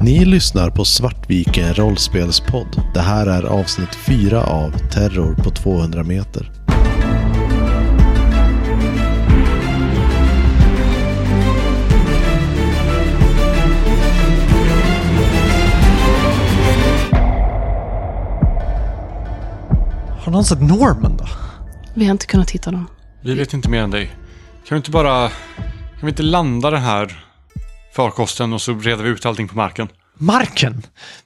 Ni lyssnar på Svartviken rollspelspodd. Det här är avsnitt 4 av Terror på 200 meter. Har någon sett Norman då? Vi har inte kunnat hitta dem. Vi vet inte mer än dig. Kan vi inte bara... Kan vi inte landa den här farkosten och så reder vi ut allting på marken? Marken!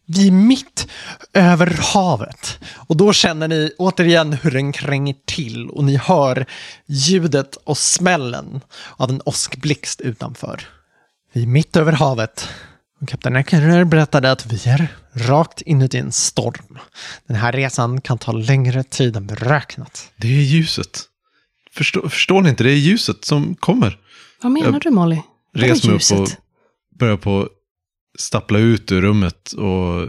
Vi är mitt över havet. Och då känner ni återigen hur den kränger till och ni hör ljudet och smällen av en åskblixt utanför. Vi är mitt över havet. Och kapten Eckerer berättade att vi är rakt inuti en storm. Den här resan kan ta längre tid än beräknat. Det är ljuset. Förstår, förstår ni inte? Det är ljuset som kommer. Vad menar Jag du Molly? Res mig upp och börjar på stappla ut ur rummet och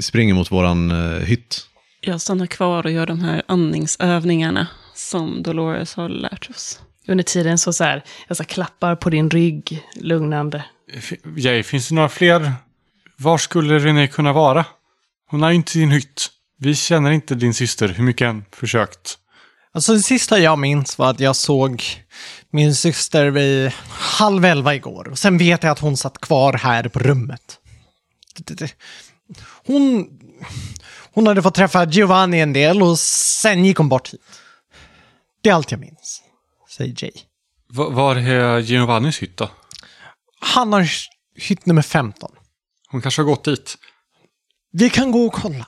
springer mot våran eh, hytt. Jag stannar kvar och gör de här andningsövningarna som Dolores har lärt oss. Under tiden så, så här, jag så här klappar på din rygg, lugnande. Jay, finns det några fler? Var skulle René kunna vara? Hon är ju inte i din hytt. Vi känner inte din syster, hur mycket än försökt. Alltså det sista jag minns var att jag såg min syster vid halv elva igår. Och sen vet jag att hon satt kvar här på rummet. Hon, hon hade fått träffa Giovanni en del och sen gick hon bort hit. Det är allt jag minns, säger Jay. Va- var är Giovannis hytt då? Han har hytt nummer 15. Hon kanske har gått dit. Vi kan gå och kolla.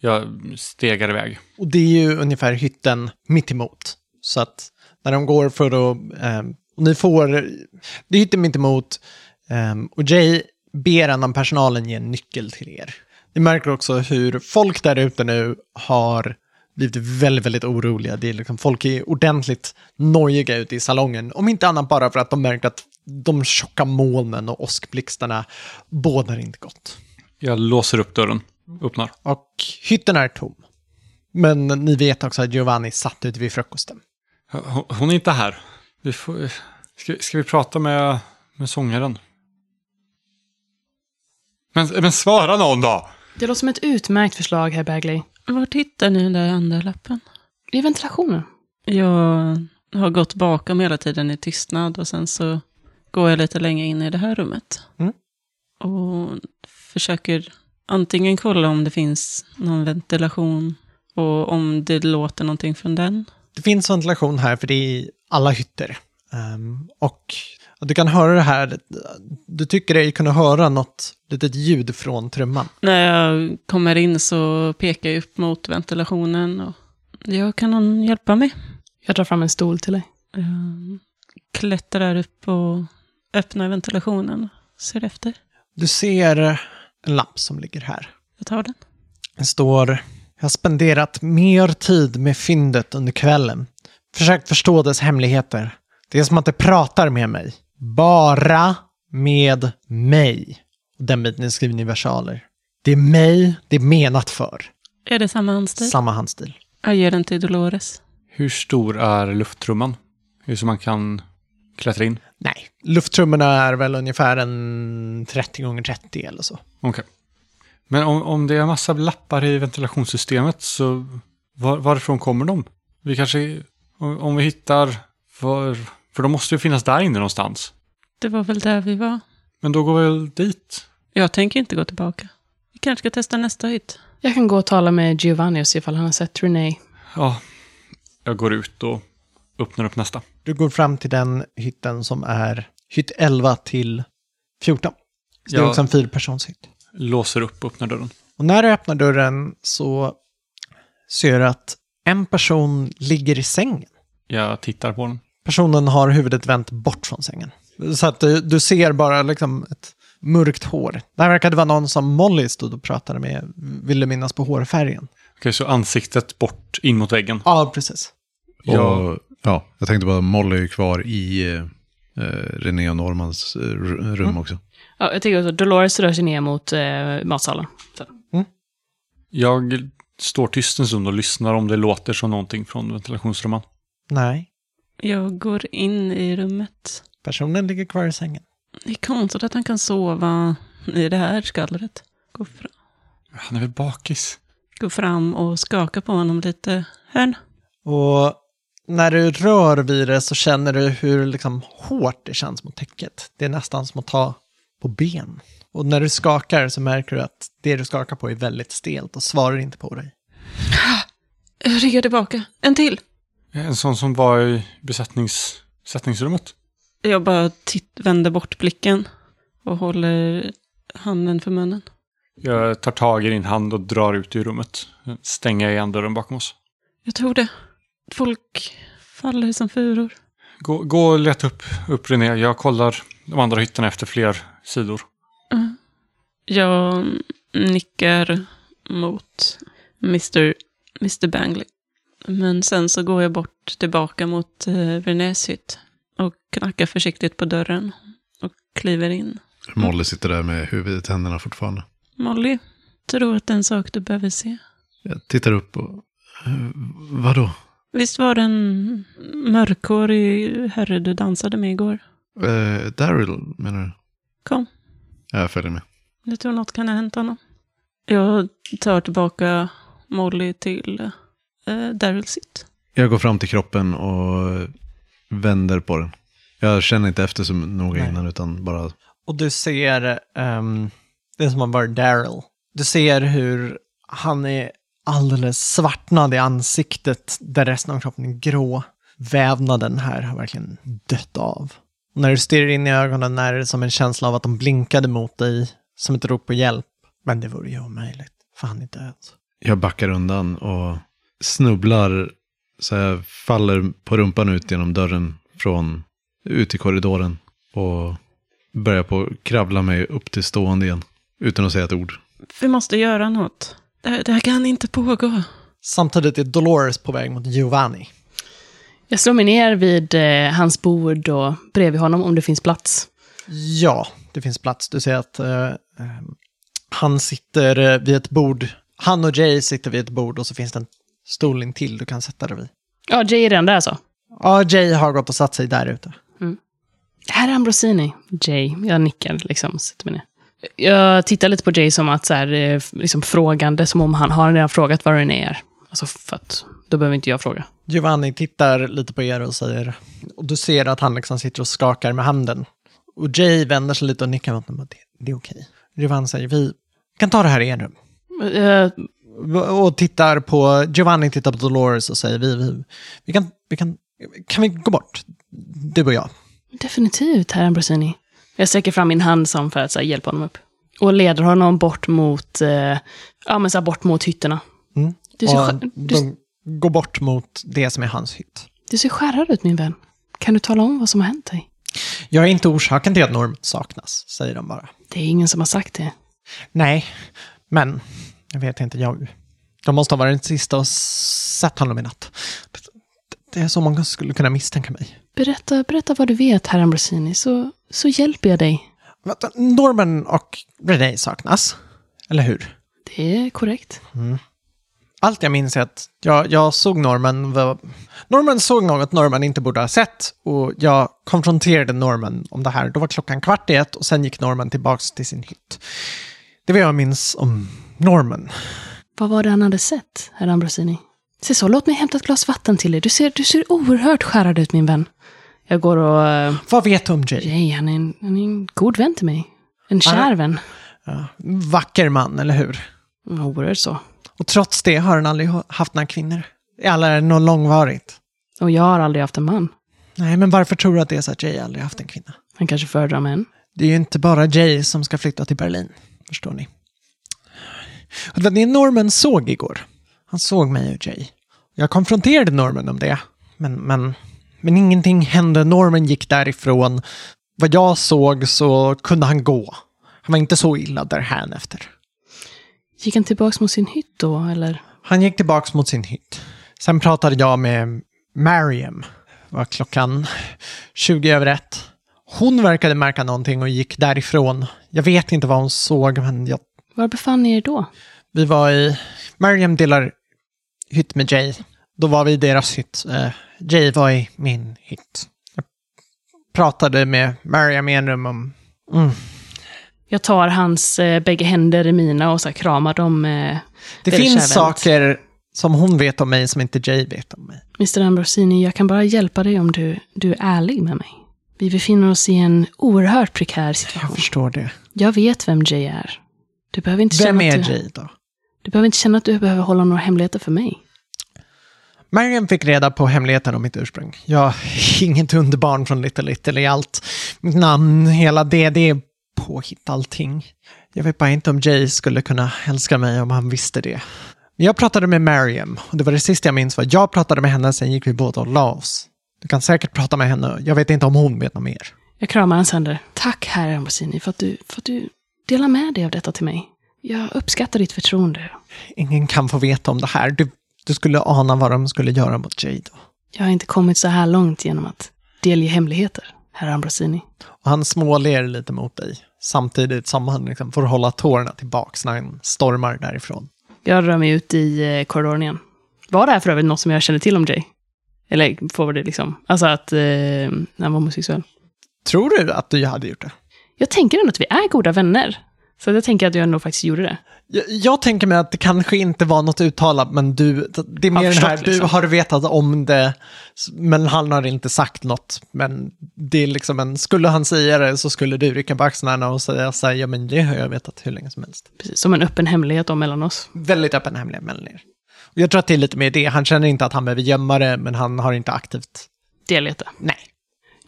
Jag stegar iväg. Och det är ju ungefär hytten mitt emot. Så att när de går för att... ehm, och ni får... Det är hytten mitt emot. ehm, och Jay ber en av personalen ge en nyckel till er. Ni märker också hur folk där ute nu har blivit väldigt, väldigt oroliga. Det är liksom, folk är ordentligt nojiga ute i salongen. Om inte annat bara för att de märkt att de tjocka molnen och åskblixtarna bådar inte gott. Jag låser upp dörren. Öppnar. Och hytten är tom. Men ni vet också att Giovanni satt ute vid frukosten. Hon, hon är inte här. Vi får, ska, ska vi prata med, med sångaren? Men, men svara någon då! Det låter som ett utmärkt förslag, herr Bagley. Vart hittar ni den där andra lappen? I ventilationen. Jag har gått bakom hela tiden i tystnad och sen så går jag lite längre in i det här rummet. Mm. Och försöker antingen kolla om det finns någon ventilation och om det låter någonting från den. Det finns ventilation här för det är i alla hytter. Ehm, och du kan höra det här, du tycker dig kunna höra något litet ljud från trumman. När jag kommer in så pekar jag upp mot ventilationen och jag kan någon hjälpa mig? Jag drar fram en stol till dig. Jag klättrar upp och öppnar ventilationen och ser efter. Du ser en lapp som ligger här. Jag tar den. Det står, jag har spenderat mer tid med fyndet under kvällen. Försökt förstå dess hemligheter. Det är som att det pratar med mig. Bara med mig. Och den biten är skriven i versaler. Det är mig det är menat för. Är det samma handstil? Samma handstil. Jag ger den till Dolores. Hur stor är lufttrumman? Hur så man kan klättra in? Nej, lufttrummorna är väl ungefär en 30 gånger 30 eller så. Okej. Men om, om det är massa lappar i ventilationssystemet så var, varifrån kommer de? Vi kanske, om, om vi hittar, var, för de måste ju finnas där inne någonstans. Det var väl där vi var. Men då går vi väl dit? Jag tänker inte gå tillbaka. Vi kanske ska testa nästa hytt. Jag kan gå och tala med Giovanni och se ifall han har sett René. Ja, jag går ut och öppnar upp nästa. Du går fram till den hytten som är hytt 11 till 14. Så det är också en fyrpersonshytt. Låser upp och öppnar dörren. Och när du öppnar dörren så ser du att en person ligger i sängen. Jag tittar på den. Personen har huvudet vänt bort från sängen. Så att du, du ser bara liksom ett mörkt hår. Det här verkade vara någon som Molly stod och pratade med, ville minnas på hårfärgen. Okej, så ansiktet bort in mot väggen. Ja, precis. Ja. Ja, jag tänkte bara Molly är ju kvar i eh, René och Normans eh, rum också. Ja, jag tycker också Dolores rör sig ner mot eh, matsalen. Så. Jag står tyst en stund och lyssnar om det låter som någonting från ventilationsrumman. Nej, Jag går in i rummet. personen ligger kvar i sängen. Det är konstigt att han kan sova i det här skallret. Gå, fra, Han är väl bakis? gå fram och skaka på honom lite. Hörn. Och när du rör vid det så känner du hur liksom hårt det känns mot täcket. Det är nästan som att ta på ben. Och när du skakar så märker du att det du skakar på är väldigt stelt och svarar inte på dig. Jag ryggar tillbaka. En till. En sån som var i besättnings, besättningsrummet. Jag bara titt, vänder bort blicken och håller handen för munnen. Jag tar tag i din hand och drar ut ur rummet. Stänger igen dörren bakom oss. Jag tror det. Folk faller som furor. Gå, gå och leta upp, upp René. Jag kollar de andra hytterna efter fler sidor. Jag nickar mot Mr. Mr. Bangley. Men sen så går jag bort tillbaka mot eh, Renés hytt och knackar försiktigt på dörren och kliver in. Molly sitter där med huvudet i händerna fortfarande. Molly, tror att det är en sak du behöver se. Jag tittar upp och... eh, vadå? Visst var det en mörkhårig herre du dansade med igår? Eh, Daryl menar du? Kom, Ja, Jag följer med. jag tror något kan ha hänt honom. Jag tar tillbaka Molly till eh, Daryls hytt. Jag går fram till kroppen och vänder på den. Jag känner inte efter så noga Nej. innan utan bara... Och du ser um, det som har varit Daryl. Du ser hur han är alldeles svartnad i ansiktet där resten av kroppen är grå. Vävnaden här har verkligen dött av. Och när du stirrar in i ögonen är det som en känsla av att de blinkade mot dig som ett rop på hjälp. Men det vore ju omöjligt, för han är död. Jag backar undan och snubblar så jag faller på rumpan ut genom dörren från ut i korridoren och börjar på att kravla mig upp till stående igen utan att säga ett ord. Vi måste göra något. Det här, det här kan inte pågå. Samtidigt är Dolores på väg mot Giovanni. Jag slår mig ner vid eh, hans bord och bredvid honom om det finns plats. Ja, det finns plats. Du ser att eh, eh, han sitter eh, vid ett bord. Han och Jay sitter vid ett bord och så finns det en stol in till du kan sätta dig vid. Ja, Jay är redan där så. Ja, Jay har gått och satt sig där ute. Här är Ambrosini. Jay. Jag nickar liksom, sätter mig ner. Jag tittar lite på Jay som att så här, eh, liksom frågande, som om han har redan frågat vad den är. Alltså för att, då behöver inte jag fråga. Giovanni tittar lite på er och säger, och du ser att han liksom sitter och skakar med handen. Och Jay vänder sig lite och nickar mot honom. Det, det är okej. Giovanni säger, vi kan ta det här i en rum. Eh, Och tittar på, Giovanni tittar på Dolores och säger, vi, vi, vi kan, vi kan, kan vi gå bort? Du och jag. definitivt, herr Ambrosini. Jag sträcker fram min hand som för att så här, hjälpa honom upp. Och leder honom bort mot, eh, ja men så här, bort mot hytterna. Mm. Du ser, Och du, de går bort mot det som är hans hytt. du ser skärrad ut min vän. Kan du tala om vad som har hänt dig? Jag är inte orsaken till att Norm saknas, säger de bara. Det är ingen som har sagt det. Nej, men jag vet inte, jag... De måste ha varit den sista och sett honom i natt. Det, det är så många skulle kunna misstänka mig. Berätta, berätta vad du vet, herr Ambrosini, så, så hjälper jag dig. Vänta, Norman och Renee saknas, eller hur? Det är korrekt. Allt jag minns är att jag, jag såg Norman, var, Norman såg något Norman inte borde ha sett och jag konfronterade Norman om det här. Då var klockan kvart i ett och sen gick Norman tillbaks till sin hytt. Det var jag minns om Norman. Vad var det han hade sett, herr Ambrosini? Se så, låt mig hämta ett glas vatten till dig. Du ser, du ser oerhört skärrad ut, min vän. Jag går och... eh, Vad vet du om Jay? Jay, han är, en, han är en god vän till mig. En kär vän. Ja, vacker man, eller hur? Oerhört så. Och trots det har han aldrig ha- haft några kvinnor. Eller något långvarigt? Och jag har aldrig haft en man. Nej, men varför tror du att det är så att Jay aldrig haft en kvinna? Han kanske föredrar män. Det är ju inte bara Jay som ska flytta till Berlin, förstår ni. Det var det Norman såg igår. Han såg mig och Jay. Jag konfronterade Norman om det, men, men, men ingenting hände. Norman gick därifrån. Vad jag såg så kunde han gå. Han var inte så illa där efter. Gick han tillbaks mot sin hytt då, eller? Han gick tillbaks mot sin hytt. Sen pratade jag med Mariam. Det var klockan 20 över ett. Hon verkade märka någonting och gick därifrån. Jag vet inte vad hon såg, men jag, Var befann ni er då? Vi var i... Mariam delar hytt med Jay. Då var vi i deras hytt. Eh, Jay var i min hytt. Jag pratade med Mariam i en rum om... Mm. Jag tar hans eh, bägge händer i mina och så kramar dem. Eh, Det finns kärvänligt. saker som hon vet om mig som inte Jay vet om mig. Mr Ambrosini, jag kan bara hjälpa dig om du, du är ärlig med mig. Vi befinner oss i en oerhört prekär Jag situation. förstår det. Jag vet vem Jay är. Du behöver inte Vem känna är att du, Jay då? Du behöver inte känna att du behöver hålla några hemligheter för mig. Mariam fick reda på hemligheten om mitt ursprung. Jag är inget underbarn från Little Little i allt. Mitt namn, hela det, det är påhitt allting. Jag vet bara inte om Jay skulle kunna älska mig om han visste det. Jag pratade med Mariam och det var det sista jag minns var jag pratade med henne, sen gick vi båda och la oss. Du kan säkert prata med henne, jag vet inte om hon vet något mer. Jag kramar hans händer. Tack, herr Ambrosini, för att, du, för att du delar med dig av detta till mig. Jag uppskattar ditt förtroende. Ingen kan få veta om det här. Du, du skulle ana vad de skulle göra mot Jay då. Jag har inte kommit så här långt genom att delge hemligheter, herr Ambrosini. Och han småler lite mot dig, samtidigt som han liksom får hålla tårarna tillbaks när han stormar därifrån. Jag rör mig ut i eh, korridoren igen. Var det här för övrigt något som jag kände till om Jay? Eller får det liksom, alltså att eh, han var homosexuell. Tror du att du hade gjort det? Jag tänker ändå att vi är goda vänner. Så jag tänker att jag nog faktiskt gjorde det. Jag, jag tänker mig att det kanske inte var något uttalat, men du, det är mer den här, liksom. du har vetat om det, men han har inte sagt något. Men det är liksom en, skulle han säga det så skulle du rycka på axlarna och säga så här, ja men det har jag vetat hur länge som helst. Precis, som en öppen hemlighet om mellan oss. Väldigt öppen hemlighet mellan er. Jag tror att det är lite mer det, han känner inte att han behöver gömma det, men han har inte aktivt, Delgeta. nej.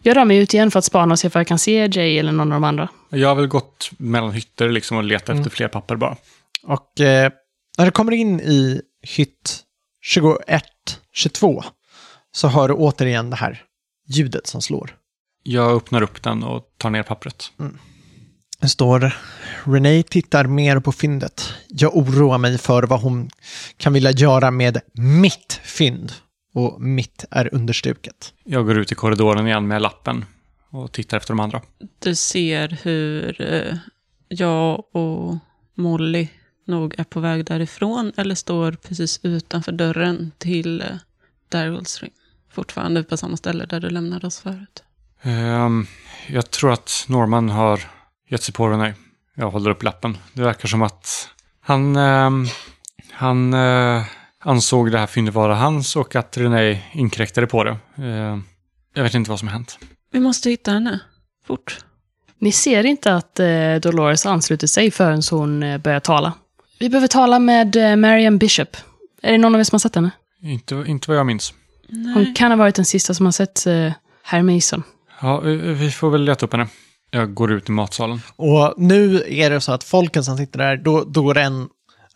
Jag rör mig ut igen för att spana och se om jag kan se Jay eller någon av de andra. Jag har väl gått mellan hytter liksom och letat Mm. efter fler papper bara. Och eh, när du kommer in i hytt 21-22 så hör du återigen det här ljudet som slår. Jag öppnar upp den och tar ner pappret. Det står Renee tittar mer på fyndet. Jag oroar mig för vad hon kan vilja göra med mitt fynd. Och mitt är understruket. Jag går ut i korridoren igen med lappen och tittar efter de andra. Du ser hur eh, jag och Molly nog är på väg därifrån eller står precis utanför dörren till eh, Darrells ring. Fortfarande på samma ställe där du lämnade oss förut. Ehm, jag tror att Norman har gett sig på Renee. Jag håller upp lappen. Det verkar som att han, ehm, han eh, ansåg det här fyndet vara hans och att Renee inkräktade på det. Ehm, jag vet inte vad som har hänt. Vi måste hitta henne. Fort. Ni ser inte att eh, Dolores ansluter sig förrän hon eh, börjar tala. Vi behöver tala med eh, Marian Bishop. Är det någon av er som har sett henne? Inte, inte vad jag minns. Hon kan ha varit den sista som har sett eh, herr Mason. Ja, eh, vi får väl leta upp henne. Jag går ut i matsalen. Och nu är det så att folken som sitter där, då, då går den...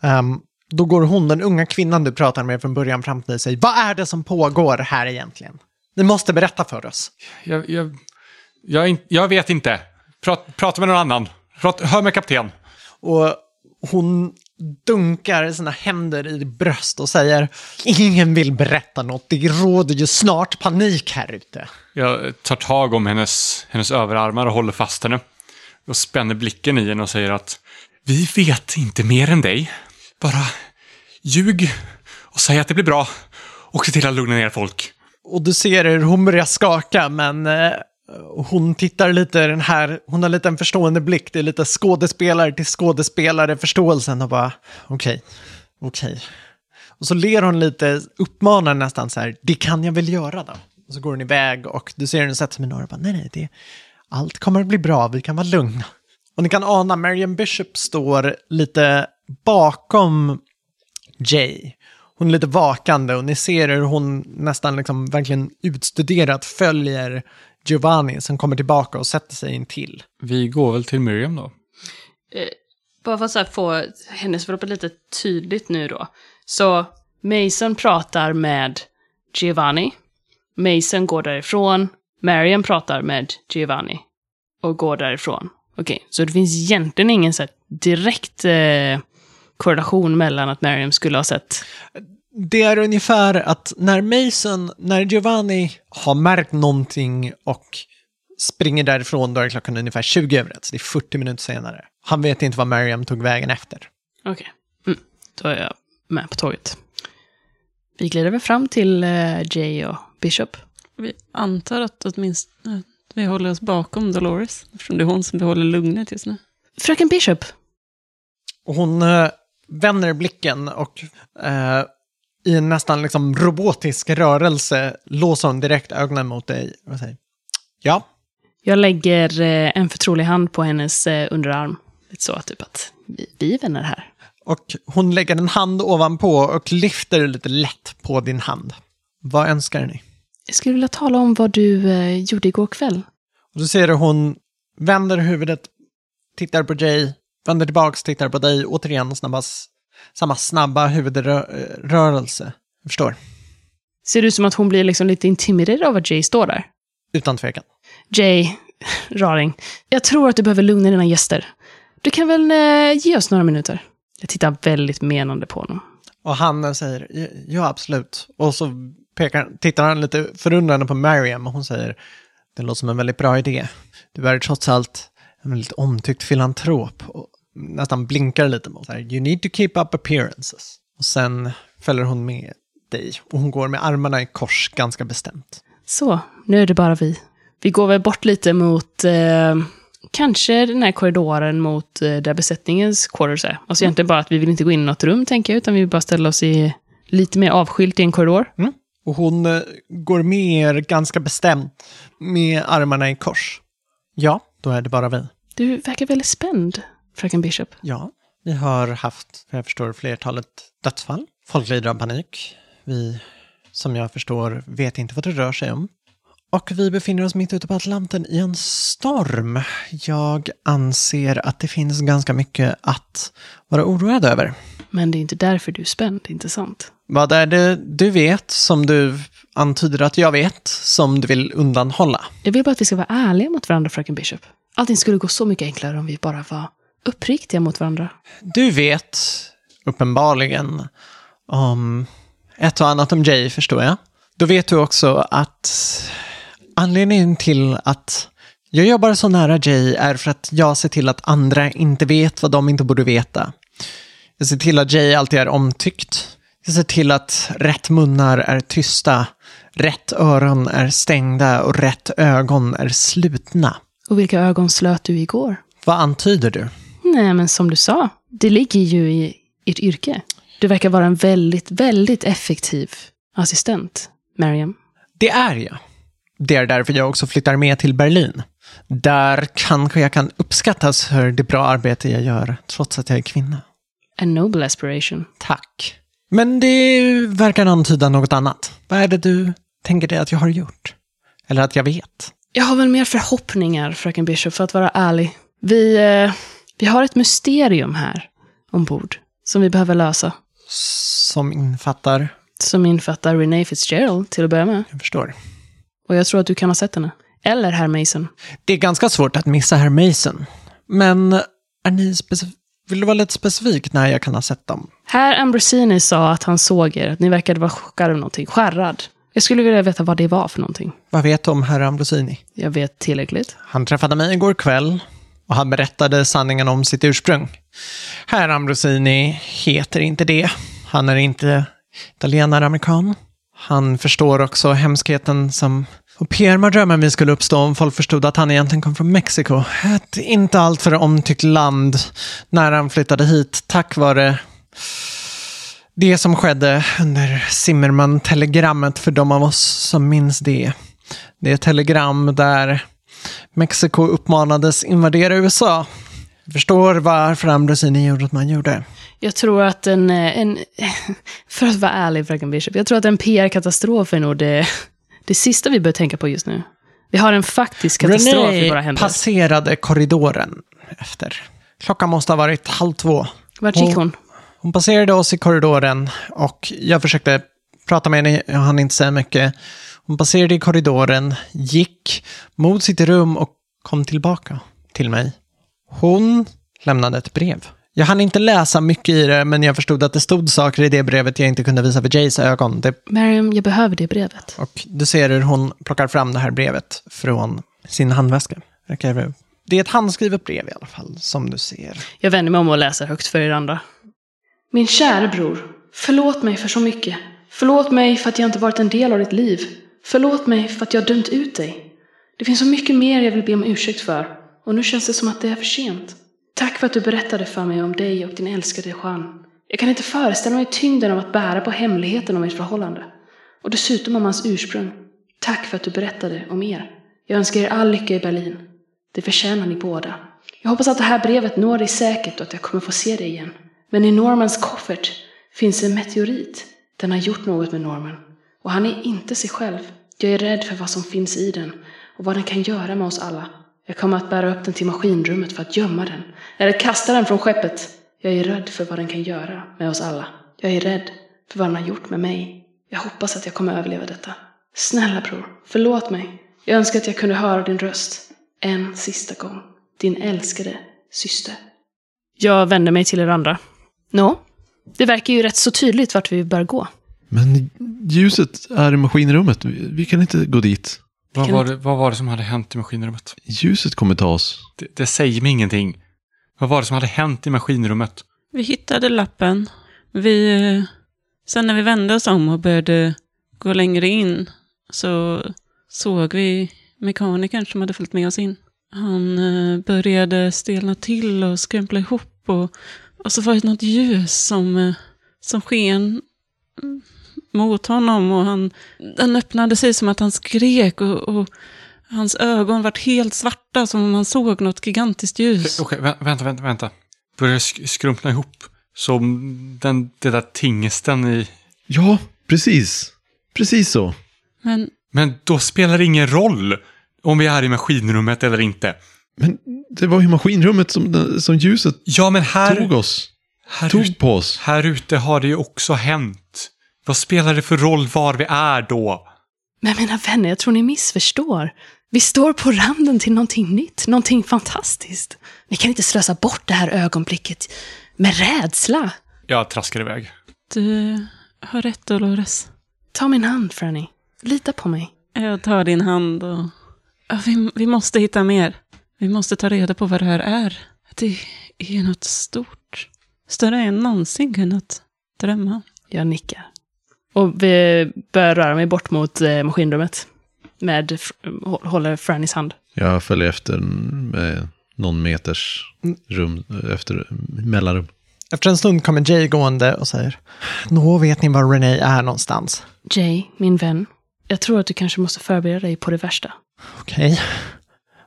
ehm, då går hon, den unga kvinnan du pratar med från början, fram till säger Vad är det som pågår här egentligen? Ni måste berätta för oss. Jag, jag, jag, jag vet inte. Prat, prata med någon annan. Prat, hör med kapten. Och hon dunkar sina händer i ditt bröst och säger Ingen vill berätta något, det råder ju snart panik här ute. Jag tar tag om hennes, hennes överarmar och håller fast henne. Och spänner blicken i henne och säger att vi vet inte mer än dig. Bara ljug och säg att det blir bra. Och se till att lugna ner folk. Och du ser hur hon börjar skaka, men eh, hon tittar lite den här, hon har lite en förstående blick. Det är lite skådespelare till skådespelare förståelsen och bara okej, okej. Och så ler hon lite, uppmanar nästan så här, det kan jag väl göra då. Och så går hon iväg och du ser henne sätta sig med några och bara, nej, nej, det, allt kommer att bli bra, vi kan vara lugna. Och ni kan ana, Marian Bishop står lite bakom Jay. Hon är lite vakande och ni ser hur hon nästan liksom verkligen utstuderat följer Giovanni som kommer tillbaka och sätter sig in till. Vi går väl till Miriam då. Bara för att få händelseförloppet lite tydligt nu då. Så Mason pratar med Giovanni. Mason går därifrån. Marian pratar med Giovanni. Och går därifrån. Okej, så det finns egentligen ingen så här direkt eh, korrelation mellan att Mariam skulle ha sett Det är ungefär att när Mason, när Giovanni har märkt någonting och springer därifrån, då är klockan ungefär 20 över ett, så det är 40 minuter senare. Han vet inte vad Mariam tog vägen efter. Okej. Mm. Då är jag med på tåget. Vi glider väl fram till eh, Jay och Bishop. Vi antar att åtminstone vi håller oss bakom Dolores. Eftersom det är hon som behåller lugnet just nu. Fröken Bishop. Hon eh, vänder blicken och eh, i en nästan liksom robotisk rörelse låser hon direkt ögonen mot dig och säger Ja, Jag lägger eh, en förtrolig hand på hennes eh, underarm. Lite så, typ att vi, vi är vänner här. och hon lägger en hand ovanpå och lyfter lite lätt på din hand. Vad önskar ni? Jag skulle vilja tala om vad du eh, gjorde igår kväll. Och då ser du hon vänder huvudet, tittar på Jay, vänder tillbaks, tittar på dig, återigen snabbas, samma snabba huvudrörelse. Jag förstår, Ser det ut som att hon blir liksom lite intimiderad av att Jay står där? utan tvekan. Jay, raring, jag tror att du behöver lugna dina gäster. Du kan väl eh, ge oss några minuter? Jag tittar väldigt menande på honom. Och han säger, "Ja, ja absolut. Och så pekar, tittar han lite förundrande på Mariam och hon säger, det låter som en väldigt bra idé. Du är trots allt en väldigt omtyckt filantrop. Och nästan blinkar lite mot här, you need to keep up appearances. Och sen följer hon med dig och hon går med armarna i kors ganska bestämt. Så, nu är det bara vi. Vi går väl bort lite mot eh, kanske den här korridoren mot eh, där besättningens quarters är. Alltså egentligen bara att vi vill inte gå in i något rum, tänker jag, utan vi vill bara ställa oss i lite mer avskilt i en korridor. Och hon eh, går med er ganska bestämt med armarna i kors. Ja, då är det bara vi. Du verkar väldigt spänd, fröken Bishop. Ja, vi har haft, för jag förstår, flertalet dödsfall. Folk lider av panik. Vi, som jag förstår, vet inte vad det rör sig om. Och vi befinner oss mitt ute på Atlanten i en storm. Jag anser att det finns ganska mycket att vara oroad över. Men det är inte därför du är spänd, inte sant? Vad är det du vet som du antyder att jag vet som du vill undanhålla? Jag vill bara att vi ska vara ärliga mot varandra, fröken Bishop. Allting skulle gå så mycket enklare om vi bara var uppriktiga mot varandra. Du vet uppenbarligen om ett och annat om Jay, förstår jag. Då vet du också att anledningen till att jag jobbar så nära Jay är för att jag ser till att andra inte vet vad de inte borde veta. Jag ser till att Jay alltid är omtyckt. Jag ser till att rätt munnar är tysta, rätt öron är stängda och rätt ögon är slutna. Och vilka ögon slöt du igår? Vad antyder du? Nej, men som du sa, det ligger ju i ert yrke. Du verkar vara en väldigt, väldigt effektiv assistent, Mariam. Det är jag. Det är därför jag också flyttar med till Berlin. Där kanske jag kan uppskattas för det bra arbete jag gör, trots att jag är kvinna. A noble aspiration. Tack. Men det verkar antyda något annat. Vad är det du tänker dig att jag har gjort? Eller att jag vet? Jag har väl mer förhoppningar, fröken Bishop, för att vara ärlig. Vi, eh, vi har ett mysterium här ombord som vi behöver lösa. Som infattar... Som infattar Renee Fitzgerald till att börja med. Jag förstår. Och jag tror att du kan ha sett henne. Eller herr Mason. Det är ganska svårt att missa herr Mason. Men är ni Vill du vara lite specifik när jag kan ha sett dem? Herr Ambrosini sa att han såg er, att ni verkade vara chockade av någonting. Skärrad. Jag skulle vilja veta vad det var för någonting. Vad vet du om herr Ambrosini? Jag vet tillräckligt. Han träffade mig igår kväll och han berättade sanningen om sitt ursprung. Herr Ambrosini heter inte det. Han är inte italienare-amerikan. Han förstår också hemskheten som och PR-mardrömmen vi skulle uppstå om folk förstod att han egentligen kom från Mexiko. Ett inte alltför omtyckt land när han flyttade hit tack vare det som skedde under Zimmerman-telegrammet för de av oss som minns det. Det är ett telegram där Mexiko uppmanades invadera USA. Jag förstår varför Ambrosini gjorde vad man gjorde. Jag tror att en, eh, en för att vara ärlig, fröken Bishop, jag tror att en PR-katastrof är nog det, det sista vi bör tänka på just nu. Vi har en faktisk katastrof i våra René händer. passerade korridoren efter. Klockan måste ha varit halv två. Vart gick hon? Hon passerade oss i korridoren och jag försökte prata med henne, jag hann inte säga mycket. Hon passerade i korridoren, gick mot sitt rum och kom tillbaka till mig. Hon lämnade ett brev. Jag hann inte läsa mycket i det, men jag förstod att det stod saker i det brevet jag inte kunde visa för Jays ögon. Det, Mariam, jag behöver det brevet. och du ser hur hon plockar fram det här brevet från sin handväska. Det är ett handskrivet brev i alla fall, som du ser. Jag vänder mig om och läser högt för er andra. Min kära bror, förlåt mig för så mycket. Förlåt mig för att jag inte varit en del av ditt liv. Förlåt mig för att jag dömt ut dig. Det finns så mycket mer jag vill be om ursäkt för. Och nu känns det som att det är för sent. Tack för att du berättade för mig om dig och din älskade Jean. Jag kan inte föreställa mig tyngden av att bära på hemligheten om ert förhållande. Och dessutom om hans ursprung. Tack för att du berättade om er. Jag önskar er all lycka i Berlin. Det förtjänar ni båda. Jag hoppas att det här brevet når dig säkert och att jag kommer få se dig igen. Men i Normans koffert finns en meteorit. Den har gjort något med Norman. Och han är inte sig själv. Jag är rädd för vad som finns i den och vad den kan göra med oss alla. Jag kommer att bära upp den till maskinrummet för att gömma den. Eller kasta den från skeppet. Jag är rädd för vad den kan göra med oss alla. Jag är rädd för vad den har gjort med mig. Jag hoppas att jag kommer överleva detta. Snälla bror, förlåt mig. Jag önskar att jag kunde höra din röst. En sista gång. Din älskade syster. Jag vänder mig till er andra. Nå, det verkar ju rätt så tydligt vart vi bör gå. Men ljuset är i maskinrummet. Vi, vi kan inte gå dit. Vad var, det, vad var det som hade hänt i maskinrummet? Ljuset kommer ta oss. Det, det säger mig ingenting. Vad var det som hade hänt i maskinrummet? Vi hittade lappen. Vi, eh, sen när vi vände oss om och började gå längre in så såg vi mekanikern som hade följt med oss in. Han eh, började stelna till och skrämpla ihop och, och så var det något ljus som, eh, som sken mot honom och han, den öppnade sig som att han skrek och, och hans ögon vart helt svarta som om han såg något gigantiskt ljus. Okej, vä- vänta, vänta, vänta. Börjar sk- skrumpna ihop. Som den, det där tingesten i... Ja, precis. Precis så. Men Men då spelar det ingen roll om vi är i maskinrummet eller inte. Men det var ju maskinrummet som, som ljuset Ja, men här, tog oss. här, Tog ut, på oss. här ute har det ju också hänt. Vad spelar det för roll var vi är då? Men mina vänner, jag tror ni missförstår. Vi står på randen till någonting nytt, någonting fantastiskt. Vi kan inte slösa bort det här ögonblicket med rädsla. Jag traskar iväg. du har rätt, Dolores. Ta min hand, Franny. Lita på mig. Jag tar din hand och... Ja, vi, vi måste hitta mer. Vi måste ta reda på vad det här är. Det är något stort. Större än jag någonsin kunnat drömma. Jag nickar. Och vi börjar röra mig bort mot eh, maskinrummet. Med, hå- håller Frannys hand. Jag följer efter med någon meters rum efter mellanrum. Efter en stund kommer Jay gående och säger Nå, vet ni var Renee är någonstans? Jay, min vän. Jag tror att du kanske måste förbereda dig på det värsta. Okej.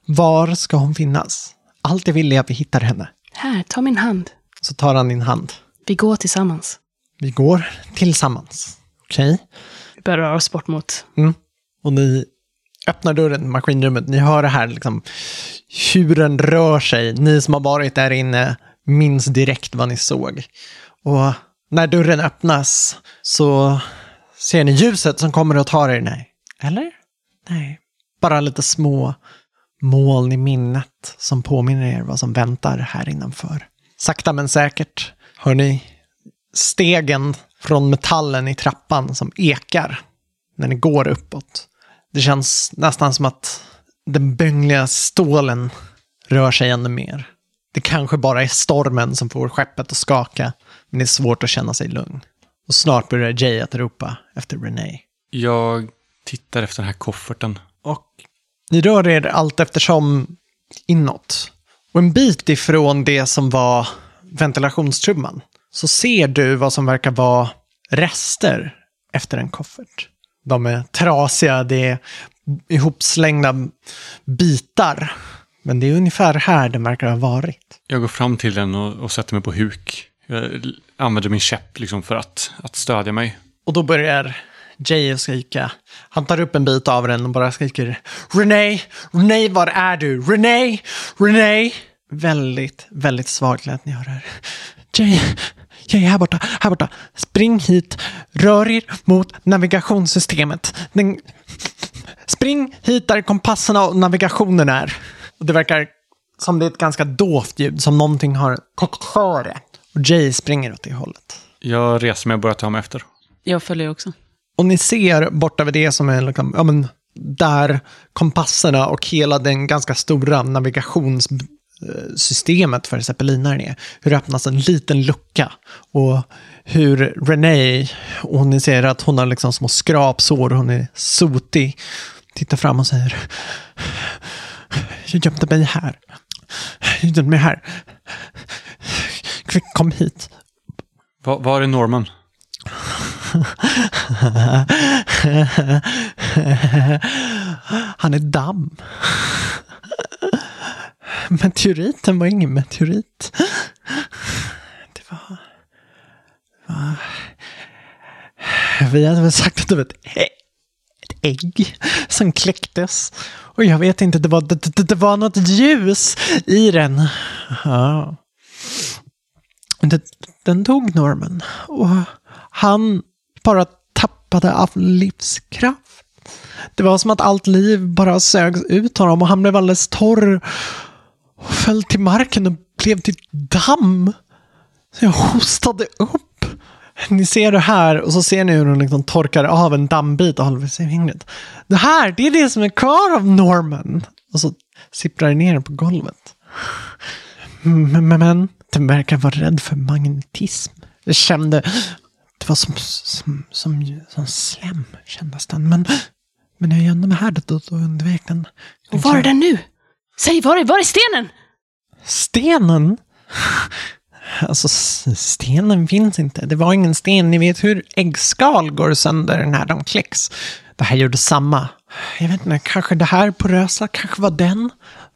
Var ska hon finnas? Allt jag vill är att vi hittar henne. Här, ta min hand. Så tar han din hand. Vi går tillsammans. Vi går tillsammans. Okej? Vi börjar röra oss bort mot... Och ni öppnar dörren till maskinrummet. Ni hör det här liksom, hur den rör sig. Ni som har varit där inne minns direkt vad ni såg. Och när dörren öppnas så ser ni ljuset som kommer att ta er. Nej. Eller? Nej. Bara lite små moln i minnet som påminner er vad som väntar här innanför. Sakta men säkert hör ni stegen från metallen i trappan som ekar när ni går uppåt. Det känns nästan som att den böngliga stålen rör sig ännu mer. Det kanske bara är stormen som får skeppet att skaka, men det är svårt att känna sig lugn. Och snart börjar Jay att ropa efter Renee. Jag tittar efter den här kofferten. Och ni rör er allt eftersom inåt. Och en bit ifrån det som var ventilationstrumman så ser du vad som verkar vara rester efter en koffert. De är trasiga, det är ihopslängda bitar. Men det är ungefär här den verkar ha varit. Jag går fram till den och, och sätter mig på huk. Jag använder min käpp liksom för att, att stödja mig. Och då börjar Jay att skrika. Han tar upp en bit av den och bara skriker Renee, Renee, var är du? Renee, Renee. Väldigt, väldigt svagt lät ni höra det här. Jay, Jay, här borta, här borta. Spring hit, rör er mot navigationssystemet. Den... Spring hit där kompasserna och navigationen är. Och det verkar som det är ett ganska dovt ljud, som någonting har täckt för det. Och Jay springer åt det hållet. Jag reser mig och börjar ta mig efter. Jag följer också. Och ni ser bort över det som är liksom, ja men, där kompasserna och hela den ganska stora navigationssystemet för zeppelinaren är. Hur det öppnas en liten lucka. Och hur Renee, och ni ser att hon har liksom små skrapsår, hon är sotig, tittar fram och säger Jag gömde mig här. Jag gömde mig här. Kvick, kom hit. Var, var är Norman? Han är damm. Meteoriten var ingen meteorit. Det var... var... Vi hade väl sagt att det var ett, ägg som kläcktes. Och jag vet inte, det var, det, det, det var något ljus i den. Ja. Det, den tog normen. Och han bara tappade av livskraft. Det var som att allt liv bara sögs ut honom och han blev alldeles torr och föll till marken och blev till damm. Så jag hostade upp. Ni ser det här och så ser ni hur hon liksom torkar av en dammbit och håller sig i fingret. Det här, det är det som är kvar av Norman. Och så sipprar det ner på golvet. Men, men, men den verkar vara rädd för magnetism. Jag kände, det var som, som, som, som slem kändes den. Men, men jag gömde mig här då undvek den. Och var är den nu? Säg, var är, var är stenen? Stenen? Alltså stenen finns inte. Det var ingen sten. Ni vet hur äggskal går sönder när de kläcks. Det här gjorde samma. Jag vet inte, kanske det här porösa, kanske var den.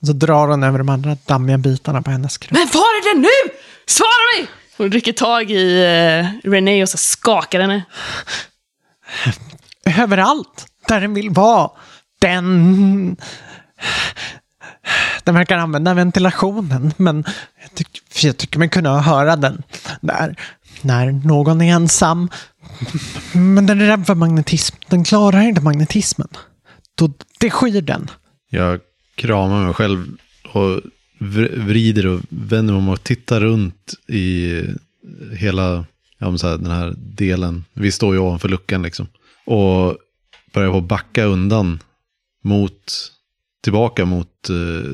Så drar hon över de andra dammiga bitarna på hennes kropp. Men var är den nu? Svara mig! Hon rycker tag i uh, René och så skakar henne. Överallt där den vill vara. Den... Den verkar använda ventilationen, men jag tycker, för jag tycker mig kunna höra den där när någon är ensam. Men den är rädd för magnetism. Den klarar inte magnetismen. Då, det skyr den. Jag kramar mig själv och vrider och vänder om och tittar runt i hela ja, så här, den här delen. Vi står ju ovanför luckan liksom. Och börjar på backa undan mot, tillbaka mot eh,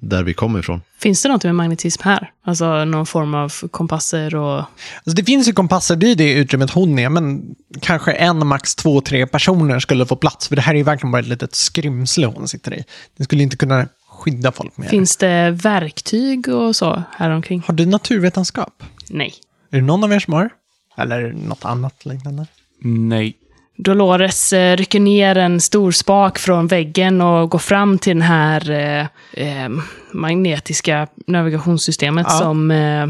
där vi kommer ifrån. Finns det något med magnetism här? Alltså någon form av kompasser och... Alltså det finns ju kompasser, det är det utrymmet hon är, men kanske en, max två, tre personer skulle få plats. För det här är ju verkligen bara ett litet skrymsle hon sitter i. Det skulle inte kunna skydda folk mer. Finns det verktyg och så här omkring? Har du naturvetenskap? Nej. Är det någon av er som har? Eller något annat liknande? Nej. Dolores eh, rycker ner en stor spak från väggen och går fram till den här eh, eh, magnetiska navigationssystemet Ja. som eh,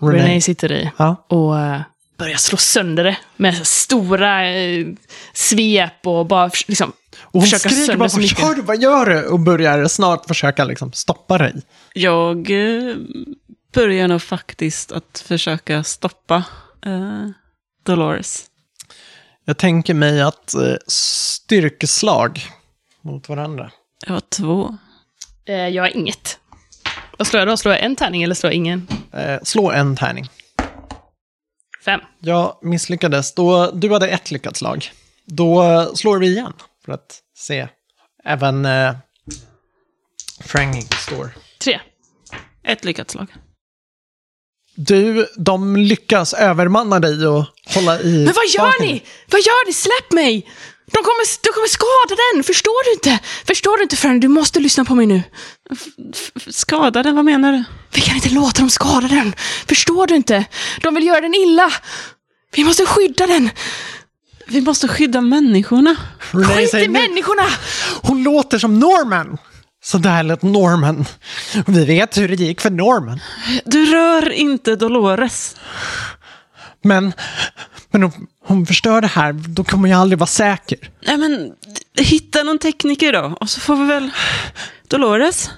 René sitter i. Ja. Och eh, börjar slå sönder det med stora eh, svep och bara liksom Och hon försöka skriker sönder bara, så vad mycket. gör du, vad gör du? Och börjar snart försöka liksom stoppa dig. Jag eh, börjar nog faktiskt att försöka stoppa eh, Dolores. Jag tänker mig att eh, styrkeslag mot varandra. Jag har två. Eh, jag har inget. Vad slår jag då? Slår jag en tärning eller slår jag ingen? Eh, slå en tärning. Fem. Jag misslyckades. Då, du hade ett lyckat slag. Då slår vi igen för att se. Även eh, Frank står. Tre. Ett lyckat slag. Du, de lyckas övermanna dig och hålla i... Men vad gör spaken. ni? Vad gör ni? Släpp mig! De kommer, de kommer skada den! Förstår du inte? Förstår du inte Fran? Du måste lyssna på mig nu. F- skada den, vad menar du? Vi kan inte låta dem skada den. Förstår du inte? De vill göra den illa. Vi måste skydda den. Vi måste skydda människorna. Renee Skit i människorna! Hon låter som Norman. Så där lät Norman. Vi vet hur det gick för Norman. Du rör inte Dolores. Men, men om hon förstör det här, då kommer jag aldrig vara säker. Nej men, hitta någon tekniker då. Och så får vi väl... Dolores?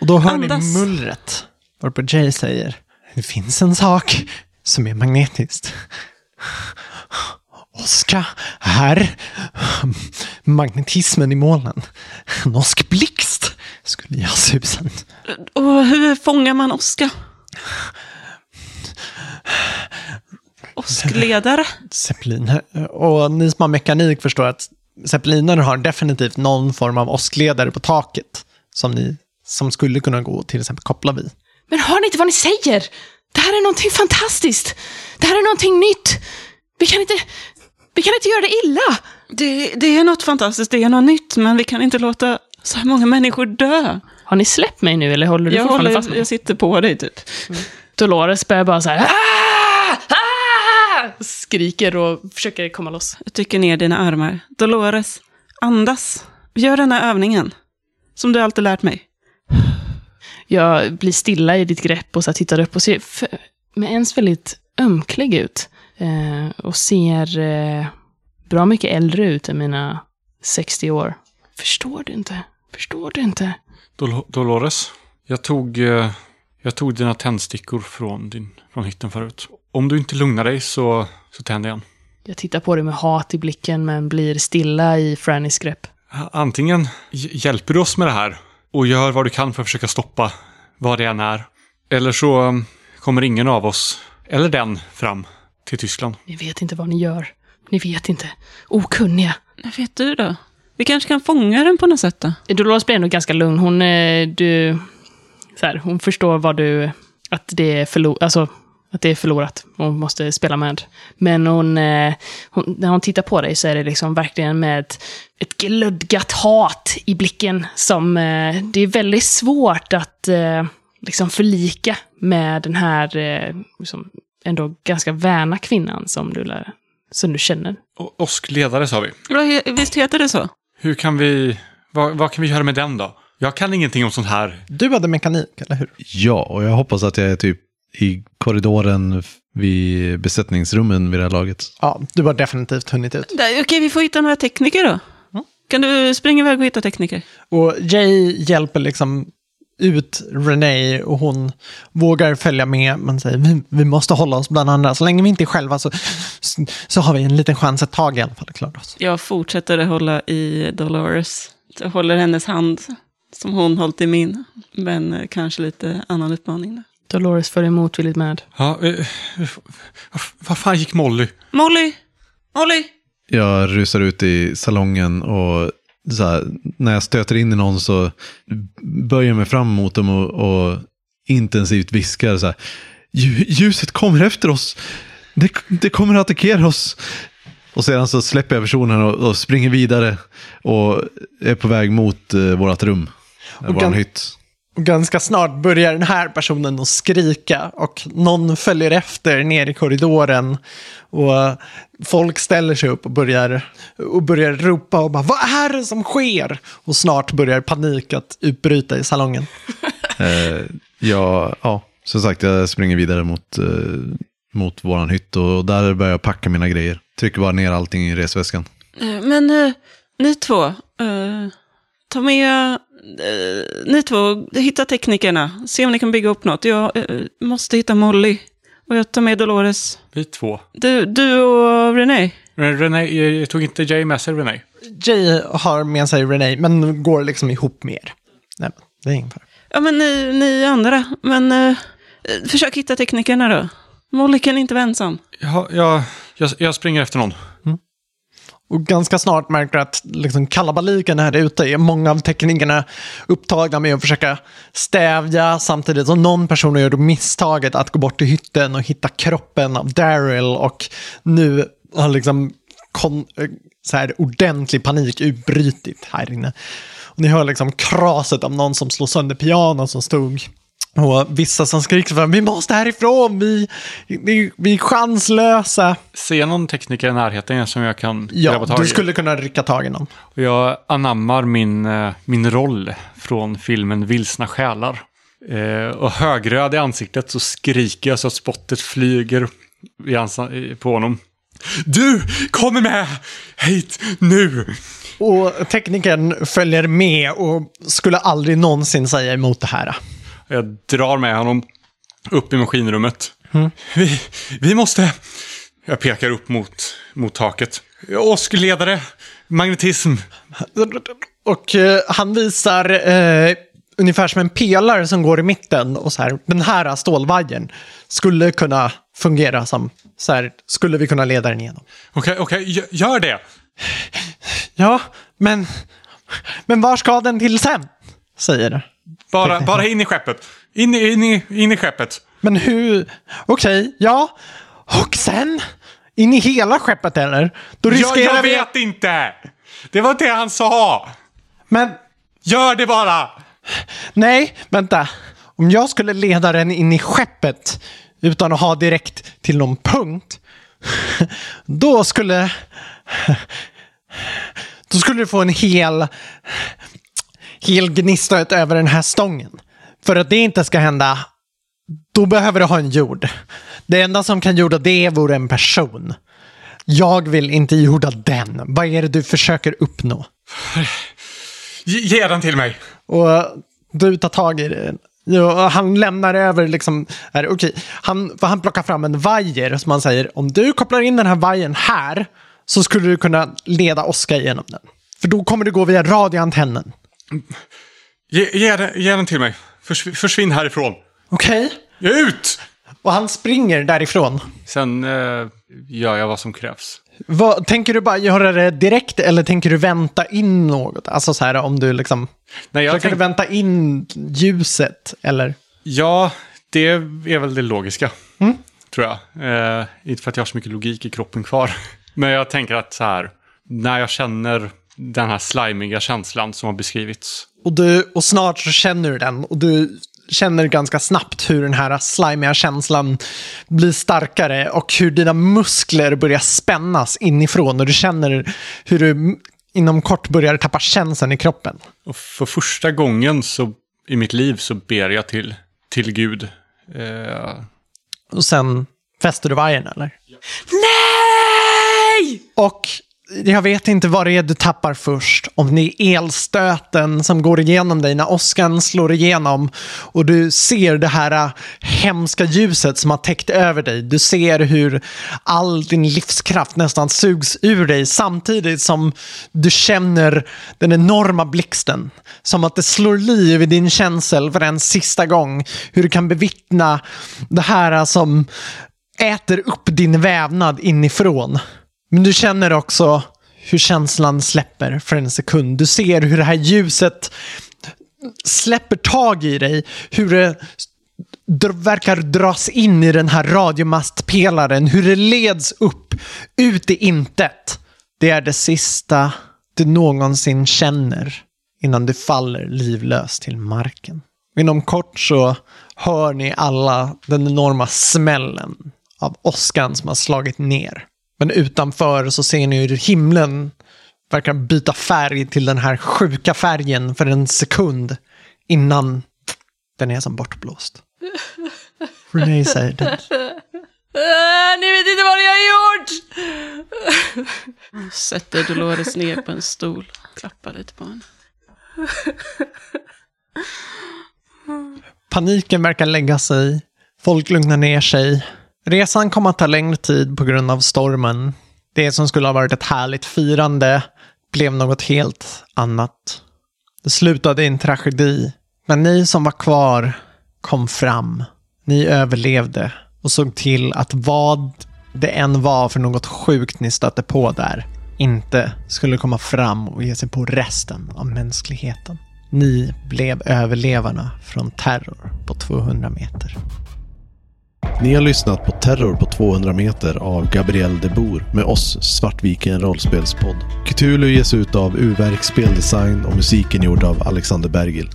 Och då hör Andas. ni mullret. Varpå Jay säger, det finns en sak som är magnetiskt. Oska, här. Magnetismen i molnen. En åskblixt skulle jag susen. Och hur fångar man Oskar? Åskledare? Zeppeliner. Och ni som har mekanik förstår att zeppeliner har definitivt någon form av åskledare på taket. Som, ni, som skulle kunna gå till exempel koppla vid. Men hör ni inte vad ni säger? Det här är någonting fantastiskt. Det här är någonting nytt. Vi kan inte... Vi kan inte göra det illa. Det, det är något fantastiskt, det är något nytt, men vi kan inte låta så här många människor dö. Har ni släppt mig nu eller håller du Jag, fortfarande håller, fast mig? jag sitter på dig typ. Dolores börjar bara så här... "Ah! Ah!" Skriker och försöker komma loss. Jag trycker ner dina armar. Dolores, andas. Gör den här övningen. Som du alltid lärt mig. Jag blir stilla i ditt grepp och så tittar upp och ser med ens väldigt ömklig ut. Eh, och ser eh, bra mycket äldre ut än mina 60 år. Förstår du inte? Förstår du inte? Dol- Dolores, jag tog, eh, jag tog dina tändstickor från, din, från hytten förut. Om du inte lugnar dig så, så tänder jag en. Jag tittar på dig med hat i blicken men blir stilla i Frannys grepp. Antingen hj- hjälper du oss med det här och gör vad du kan för att försöka stoppa vad det än är. Eller så um, kommer ingen av oss, eller den, fram till Tyskland. Ni vet inte vad ni gör. Ni vet inte. Okunniga. Vad vet du då? Vi kanske kan fånga den på något sätt då? Dolores blir ändå ganska lugn. Hon, eh, du, så här, hon förstår vad du, att det är, förlo, alltså, att det är förlorat. Hon måste spela med. Men hon, eh, hon, när hon tittar på dig så är det liksom verkligen med ett, ett glödgat hat i blicken. Som, eh, det är väldigt svårt att eh, liksom förlika med den här eh, liksom, ändå ganska väna kvinnan som du, lär, som du känner. O- Oskledare sa vi. Visst heter det så? Hur kan vi, vad, vad kan vi göra med den då? Jag kan ingenting om sånt här. Du hade mekanik, eller hur? Ja, och jag hoppas att jag är typ i korridoren vid besättningsrummen vid det här laget. Ja, du har definitivt hunnit ut. Okej, vi får hitta några tekniker då. Kan du springa iväg och hitta tekniker? Och Jay hjälper liksom ut Renee och hon vågar följa med men säger vi, vi måste hålla oss bland andra. Så länge vi inte är själva så, så har vi en liten chans ett tag i alla fall att klara oss. Jag fortsätter att hålla i Dolores. Jag håller hennes hand som hon hållit i min. Men kanske lite annan utmaning. Dolores följer motvilligt med. Ja, eh, vad, fan gick Molly? Molly! Molly! Jag rusar ut i salongen och så här, när jag stöter in i någon så böjer jag mig fram mot dem och, och intensivt viskar så här. "Lju- Ljuset kommer efter oss. Det, det kommer att attackera oss. Och sedan så släpper jag personen och, och springer vidare och är på väg mot uh, vårt rum. Och Vår hytt. Och ganska snart börjar den här personen att skrika och någon följer efter ner i korridoren. Och folk ställer sig upp och börjar, och börjar ropa och bara vad är det som sker? Och snart börjar panik att utbryta i salongen. Eh, ja, ja, som sagt, jag springer vidare mot, eh, mot våran hytt och där börjar jag packa mina grejer. Trycker bara ner allting i resväskan. Eh, Men eh, ni två, eh, ta med, eh, ni två, hitta teknikerna. Se om ni kan bygga upp något. Jag eh, måste hitta Molly. Och jag tar med Dolores. Vi två. Du, du och René. René, eh, tog inte Jay med sig René? Jay har med sig Renee men går liksom ihop med er. Nej, det är ingen fara. Ja, men ni, ni andra. Men eh, eh, försök hitta teknikerna då. Molly kan inte vara ensam. Ja, jag, jag, jag springer efter någon. Och ganska snart märker du att liksom kalabaliken här ute är många av teknikerna upptagna med att försöka stävja samtidigt som någon person gör då misstaget att gå bort till hytten och hitta kroppen av Daryl och nu har liksom kon- så här ordentlig panik utbrytit här inne. Och ni hör liksom kraset av någon som slår sönder pianon som stod och vissa som skriker för vi måste härifrån, vi, vi, vi är chanslösa. Ser jag någon tekniker i närheten som jag kan grabba Ja, tag i? du skulle kunna rycka tag i någon. Jag anammar min, eh, min roll från filmen Vilsna själar. Eh, och högröd i ansiktet så skriker jag så att spottet flyger i- på honom. Du kommer med hit nu! Och teknikern följer med och skulle aldrig någonsin säga emot det här. Jag drar med honom upp i maskinrummet. Vi, vi måste... Jag pekar upp mot, mot taket. Åskledare, magnetism. Och eh, han visar eh, ungefär som en pelare som går i mitten och så här, den här stålvajern skulle kunna fungera som, så här, skulle vi kunna leda den igenom. Okej, okej, gö- gör det! Ja, men, men var ska den till sen? Säger. Bara, bara in i skeppet. In, i- in, i, in i skeppet. Men hur, okej, ja, och sen? In i hela skeppet eller? Då Jag, riskerar jag vi... vet inte! Det var det han sa! Men Gör det bara! Nej, vänta. Om jag skulle leda den in i skeppet utan att ha direkt till någon punkt, då skulle... Då skulle du få en hel, hel gnista över den här stången. För att det inte ska hända, då behöver du ha en jord. Det enda som kan jorda det vore en person. Jag vill inte jorda den. Vad är det du försöker uppnå? Ge, den till mig! Och du tar tag i. Ja, han lämnar över liksom, är, okej, han, han plockar fram en vajer som han säger, om du kopplar in den här vajern här så skulle du kunna leda Oskar genom den. För då kommer du gå via radioantennen. Ge, ge, den, ge den till mig. Försv, försvinn härifrån. Okej? Ge ut! Och han springer därifrån. Sen eh, gör jag vad som krävs. Vad, tänker du bara göra det direkt eller tänker du vänta in något? Alltså så här om du liksom... Nej, jag tänk, du vänta in ljuset eller? ja, det är väl det logiska. Tror jag. Eh, inte för att jag har så mycket logik i kroppen kvar. Men jag tänker att så här, när jag känner den här slimiga känslan som har beskrivits. Och, du, och snart så känner du den och du känner ganska snabbt hur den här slimiga känslan blir starkare och hur dina muskler börjar spännas inifrån och du känner hur du inom kort börjar tappa känseln i kroppen. Och för första gången så, i mitt liv så ber jag till, till Gud. Eh, Och sen fäster du vajern eller? Nej! Och jag vet inte vad det är du tappar först. Om det är elstöten som går igenom dig när åskan slår igenom och du ser det här äh, hemska ljuset som har täckt över dig. Du ser hur all din livskraft nästan sugs ur dig samtidigt som du känner den enorma blixten. Som att det slår liv i din känsel för en sista gång. Hur du kan bevittna det här äh, som äter upp din vävnad inifrån. Men du känner också hur känslan släpper för en sekund. Du ser hur det här ljuset släpper tag i dig. Hur det verkar dras in i den här radiomastpelaren. Hur det leds upp, ut i intet. Det är det sista du någonsin känner innan du faller livlös till marken. Inom kort så hör ni alla den enorma smällen av åskan som har slagit ner. Men utanför så ser ni hur himlen verkar byta färg till den här sjuka färgen för en sekund innan den är som bortblåst. Renee säger det. Ni vet inte vad ni har gjort! Sätter Dolores ner på en stol. Klappar lite på henne. Paniken verkar lägga sig. Folk lugnar ner sig. Resan kom att ta längre tid på grund av stormen. Det som skulle ha varit ett härligt firande blev något helt annat. Det slutade i en tragedi. Men ni som var kvar kom fram. Ni överlevde och såg till att vad det än var för något sjukt ni stötte på där inte skulle komma fram och ge sig på resten av mänskligheten. Ni blev överlevarna från terror på 200 meter. Ni har lyssnat på Terror på 200 meter av Gabriel de Boer med oss Svartviken rollspelspodd. Cthulhu ges ut av Uverk Speldesign och musiken gjord av Alexander Bergil.